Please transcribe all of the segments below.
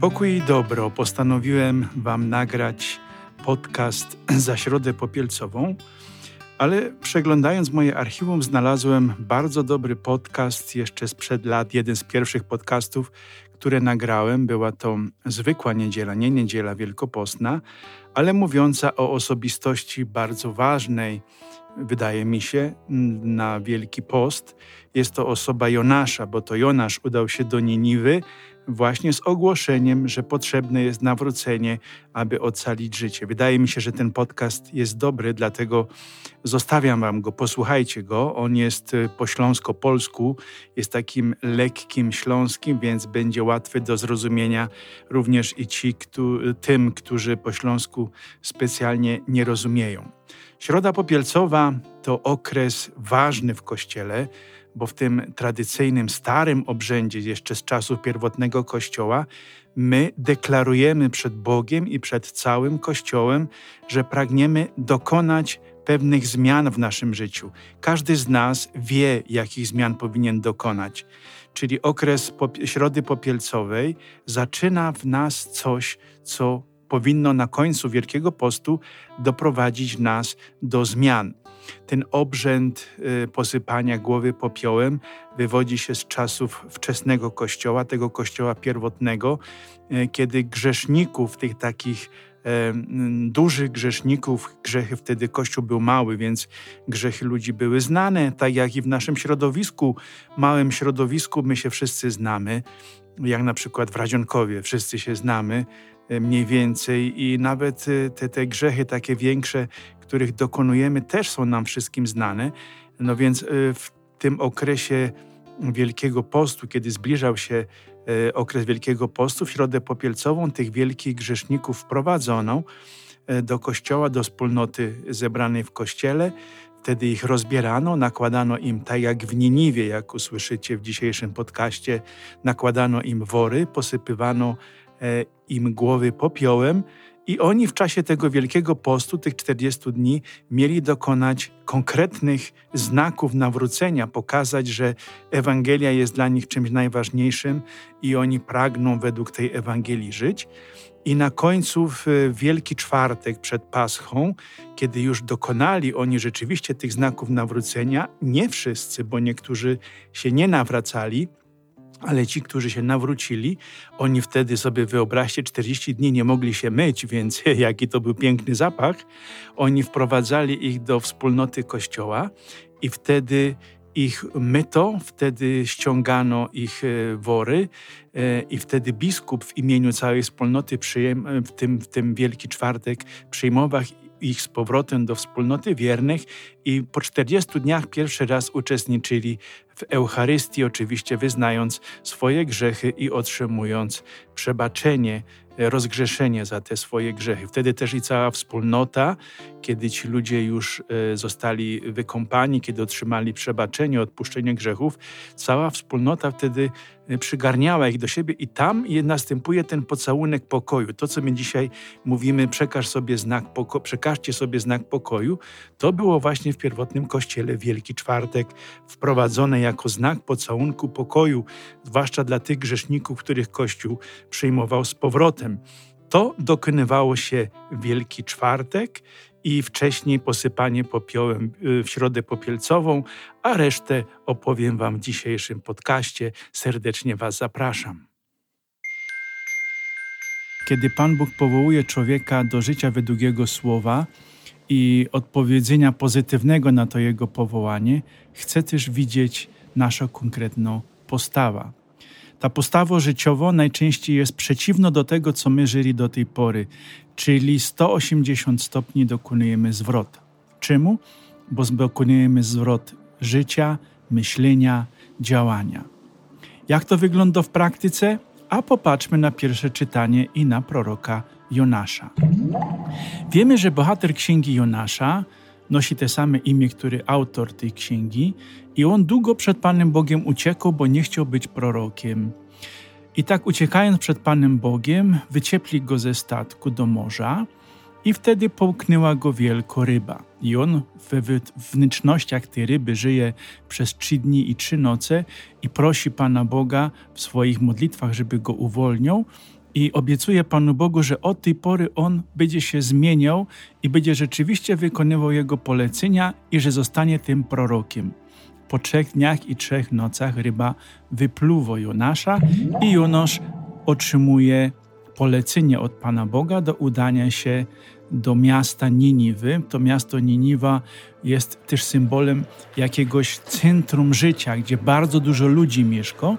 Pokój i dobro postanowiłem Wam nagrać podcast za środę popielcową, ale przeglądając moje archiwum znalazłem bardzo dobry podcast jeszcze sprzed lat, jeden z pierwszych podcastów, które nagrałem. Była to zwykła niedziela, nie niedziela wielkopostna, ale mówiąca o osobistości bardzo ważnej, wydaje mi się, na Wielki Post. Jest to osoba Jonasza, bo to Jonasz udał się do Niniwy właśnie z ogłoszeniem, że potrzebne jest nawrócenie, aby ocalić życie. Wydaje mi się, że ten podcast jest dobry, dlatego zostawiam wam go, posłuchajcie go. On jest y, po śląsko-polsku, jest takim lekkim śląskim, więc będzie łatwy do zrozumienia również i ci, tym, którzy po śląsku specjalnie nie rozumieją. Środa Popielcowa to okres ważny w Kościele, bo w tym tradycyjnym, starym obrzędzie, jeszcze z czasów pierwotnego Kościoła, my deklarujemy przed Bogiem i przed całym Kościołem, że pragniemy dokonać pewnych zmian w naszym życiu. Każdy z nas wie, jakich zmian powinien dokonać. Czyli okres Środy Popielcowej zaczyna w nas coś, co powinno na końcu Wielkiego Postu doprowadzić nas do zmian. Ten obrzęd y, posypania głowy popiołem wywodzi się z czasów wczesnego kościoła, tego kościoła pierwotnego, y, kiedy grzeszników, tych takich dużych grzeszników, grzechy wtedy Kościół był mały, więc grzechy ludzi były znane, tak jak i w naszym środowisku, małym środowisku my się wszyscy znamy, jak na przykład w Radzionkowie wszyscy się znamy e, mniej więcej i nawet e, te, te grzechy takie większe, których dokonujemy, też są nam wszystkim znane. No więc e, w tym okresie Wielkiego Postu, kiedy zbliżał się okres Wielkiego Postu, w Środę Popielcową tych wielkich grzeszników wprowadzono do kościoła, do wspólnoty zebranej w kościele. Wtedy ich rozbierano, nakładano im, tak jak w Niniwie, jak usłyszycie w dzisiejszym podcaście, nakładano im wory, posypywano e, im głowy popiołem i oni w czasie tego Wielkiego Postu, tych 40 dni, mieli dokonać konkretnych znaków nawrócenia, pokazać, że Ewangelia jest dla nich czymś najważniejszym i oni pragną według tej Ewangelii żyć. I na końcu, w Wielki Czwartek przed Paschą, kiedy już dokonali oni rzeczywiście tych znaków nawrócenia, nie wszyscy, bo niektórzy się nie nawracali, ale ci, którzy się nawrócili, oni wtedy sobie wyobraźcie, 40 dni nie mogli się myć, więc jaki to był piękny zapach. Oni wprowadzali ich do wspólnoty kościoła i wtedy ich myto, wtedy ściągano ich e, wory e, i wtedy biskup w imieniu całej wspólnoty przyjem, w, tym, w tym Wielki Czwartek przyjmował ich z powrotem do wspólnoty wiernych i po 40 dniach pierwszy raz uczestniczyli w Eucharystii, oczywiście wyznając swoje grzechy i otrzymując przebaczenie, rozgrzeszenie za te swoje grzechy. Wtedy też i cała wspólnota, kiedy ci ludzie już e, zostali wykąpani, kiedy otrzymali przebaczenie, odpuszczenie grzechów, cała wspólnota wtedy e, przygarniała ich do siebie i tam następuje ten pocałunek pokoju. To, co my dzisiaj mówimy, przekaż sobie znak poko- przekażcie sobie znak pokoju, to było właśnie w pierwotnym kościele Wielki Czwartek wprowadzone jako znak pocałunku pokoju, zwłaszcza dla tych grzeszników, których Kościół przyjmował z powrotem. To dokonywało się Wielki Czwartek i wcześniej posypanie popiołem y, w środę popielcową, a resztę opowiem Wam w dzisiejszym podcaście. Serdecznie Was zapraszam. Kiedy Pan Bóg powołuje człowieka do życia według Jego słowa i odpowiedzenia pozytywnego na to Jego powołanie, chce też widzieć naszą konkretną postawę. Ta postawa życiowa najczęściej jest przeciwna do tego, co my żyli do tej pory, czyli 180 stopni dokonujemy zwrot. Czemu? Bo dokonujemy zwrot życia, myślenia, działania. Jak to wygląda w praktyce? A popatrzmy na pierwsze czytanie i na proroka Jonasza. Wiemy, że bohater księgi Jonasza nosi te same imię, który autor tej księgi, i on długo przed Panem Bogiem uciekał, bo nie chciał być prorokiem. I tak uciekając przed Panem Bogiem, wyciepli go ze statku do morza i wtedy połknęła go wielko ryba. I on we wnętrznościach tej ryby żyje przez trzy dni i trzy noce i prosi Pana Boga w swoich modlitwach, żeby go uwolnił. I obiecuję Panu Bogu, że od tej pory on będzie się zmieniał i będzie rzeczywiście wykonywał jego polecenia i że zostanie tym prorokiem. Po trzech dniach i trzech nocach ryba wypluwa Jonasza i Jonasz otrzymuje polecenie od Pana Boga do udania się do miasta Niniwy. To miasto Niniwa jest też symbolem jakiegoś centrum życia, gdzie bardzo dużo ludzi mieszka.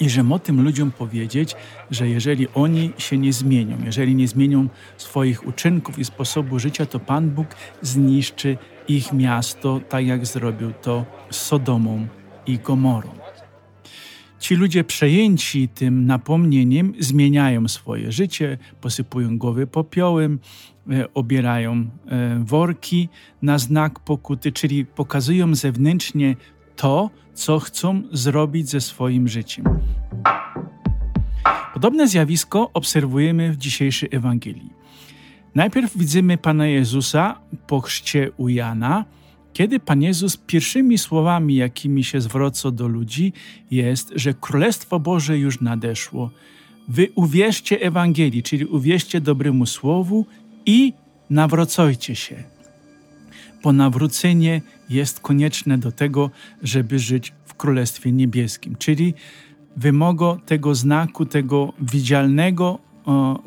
I że o tym ludziom powiedzieć, że jeżeli oni się nie zmienią, jeżeli nie zmienią swoich uczynków i sposobu życia, to Pan Bóg zniszczy ich miasto, tak jak zrobił to z Sodomą i Gomorą. Ci ludzie przejęci tym napomnieniem zmieniają swoje życie, posypują głowy popiołem, e, obierają e, worki na znak pokuty, czyli pokazują zewnętrznie to, co chcą zrobić ze swoim życiem. Podobne zjawisko obserwujemy w dzisiejszej Ewangelii. Najpierw widzimy Pana Jezusa po chrzcie u Jana, kiedy Pan Jezus pierwszymi słowami, jakimi się zwraca do ludzi, jest, że Królestwo Boże już nadeszło. Wy uwierzcie Ewangelii, czyli uwierzcie dobremu słowu i nawracajcie się. Bo nawrócenie jest konieczne do tego, żeby żyć w Królestwie Niebieskim, czyli wymogo tego znaku, tego widzialnego,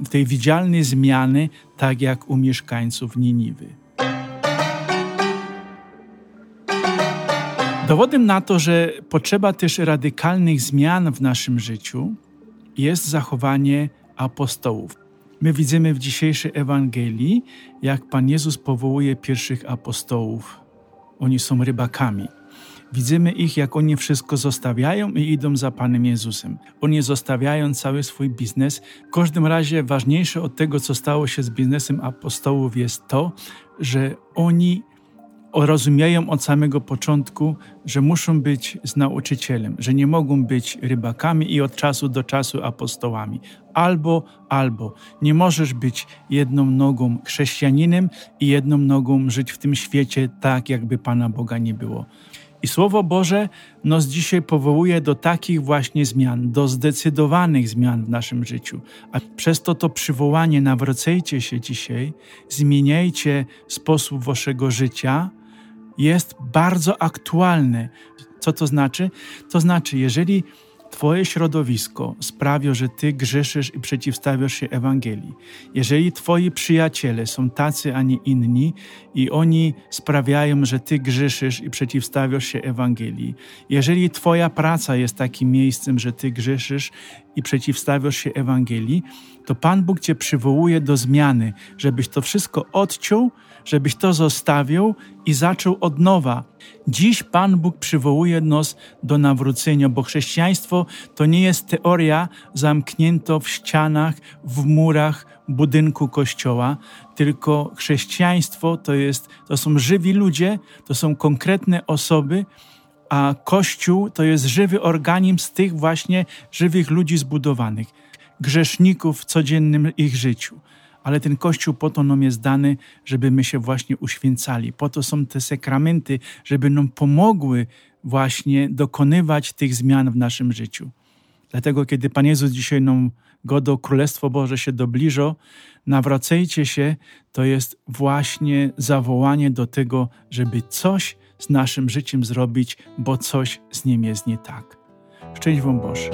tej widzialnej zmiany, tak jak u mieszkańców Niniwy. Dowodem na to, że potrzeba też radykalnych zmian w naszym życiu, jest zachowanie apostołów. My widzimy w dzisiejszej Ewangelii, jak Pan Jezus powołuje pierwszych apostołów. Oni są rybakami. Widzimy ich, jak oni wszystko zostawiają i idą za Panem Jezusem. Oni zostawiają cały swój biznes. W każdym razie ważniejsze od tego, co stało się z biznesem apostołów, jest to, że oni rozumieją od samego początku, że muszą być z nauczycielem, że nie mogą być rybakami i od czasu do czasu apostołami. Albo, albo. Nie możesz być jedną nogą chrześcijaninem i jedną nogą żyć w tym świecie tak, jakby Pana Boga nie było. I Słowo Boże nas dzisiaj powołuje do takich właśnie zmian, do zdecydowanych zmian w naszym życiu. A przez to to przywołanie nawracajcie się dzisiaj, zmieniajcie sposób waszego życia, jest bardzo aktualne. Co to znaczy? To znaczy, jeżeli Twoje środowisko sprawia, że Ty grzeszysz i przeciwstawiasz się Ewangelii. Jeżeli Twoi przyjaciele są tacy, a nie inni i oni sprawiają, że Ty grzeszysz i przeciwstawiasz się Ewangelii. Jeżeli Twoja praca jest takim miejscem, że Ty grzeszysz i przeciwstawiasz się Ewangelii, to Pan Bóg Cię przywołuje do zmiany, żebyś to wszystko odciął, żebyś to zostawił i zaczął od nowa. Dziś Pan Bóg przywołuje nas do nawrócenia, bo chrześcijaństwo to nie jest teoria zamknięta w ścianach, w murach budynku kościoła, tylko chrześcijaństwo to, jest, to są żywi ludzie, to są konkretne osoby, a Kościół to jest żywy organizm z tych właśnie żywych ludzi zbudowanych, grzeszników w codziennym ich życiu ale ten Kościół po to nam jest dany, żeby my się właśnie uświęcali. Po to są te sakramenty, żeby nam pomogły właśnie dokonywać tych zmian w naszym życiu. Dlatego, kiedy Pan Jezus dzisiaj nam go do Królestwo Boże się dobliżo, nawracajcie się, to jest właśnie zawołanie do tego, żeby coś z naszym życiem zrobić, bo coś z nim jest nie tak. Szczęść Wam Boże.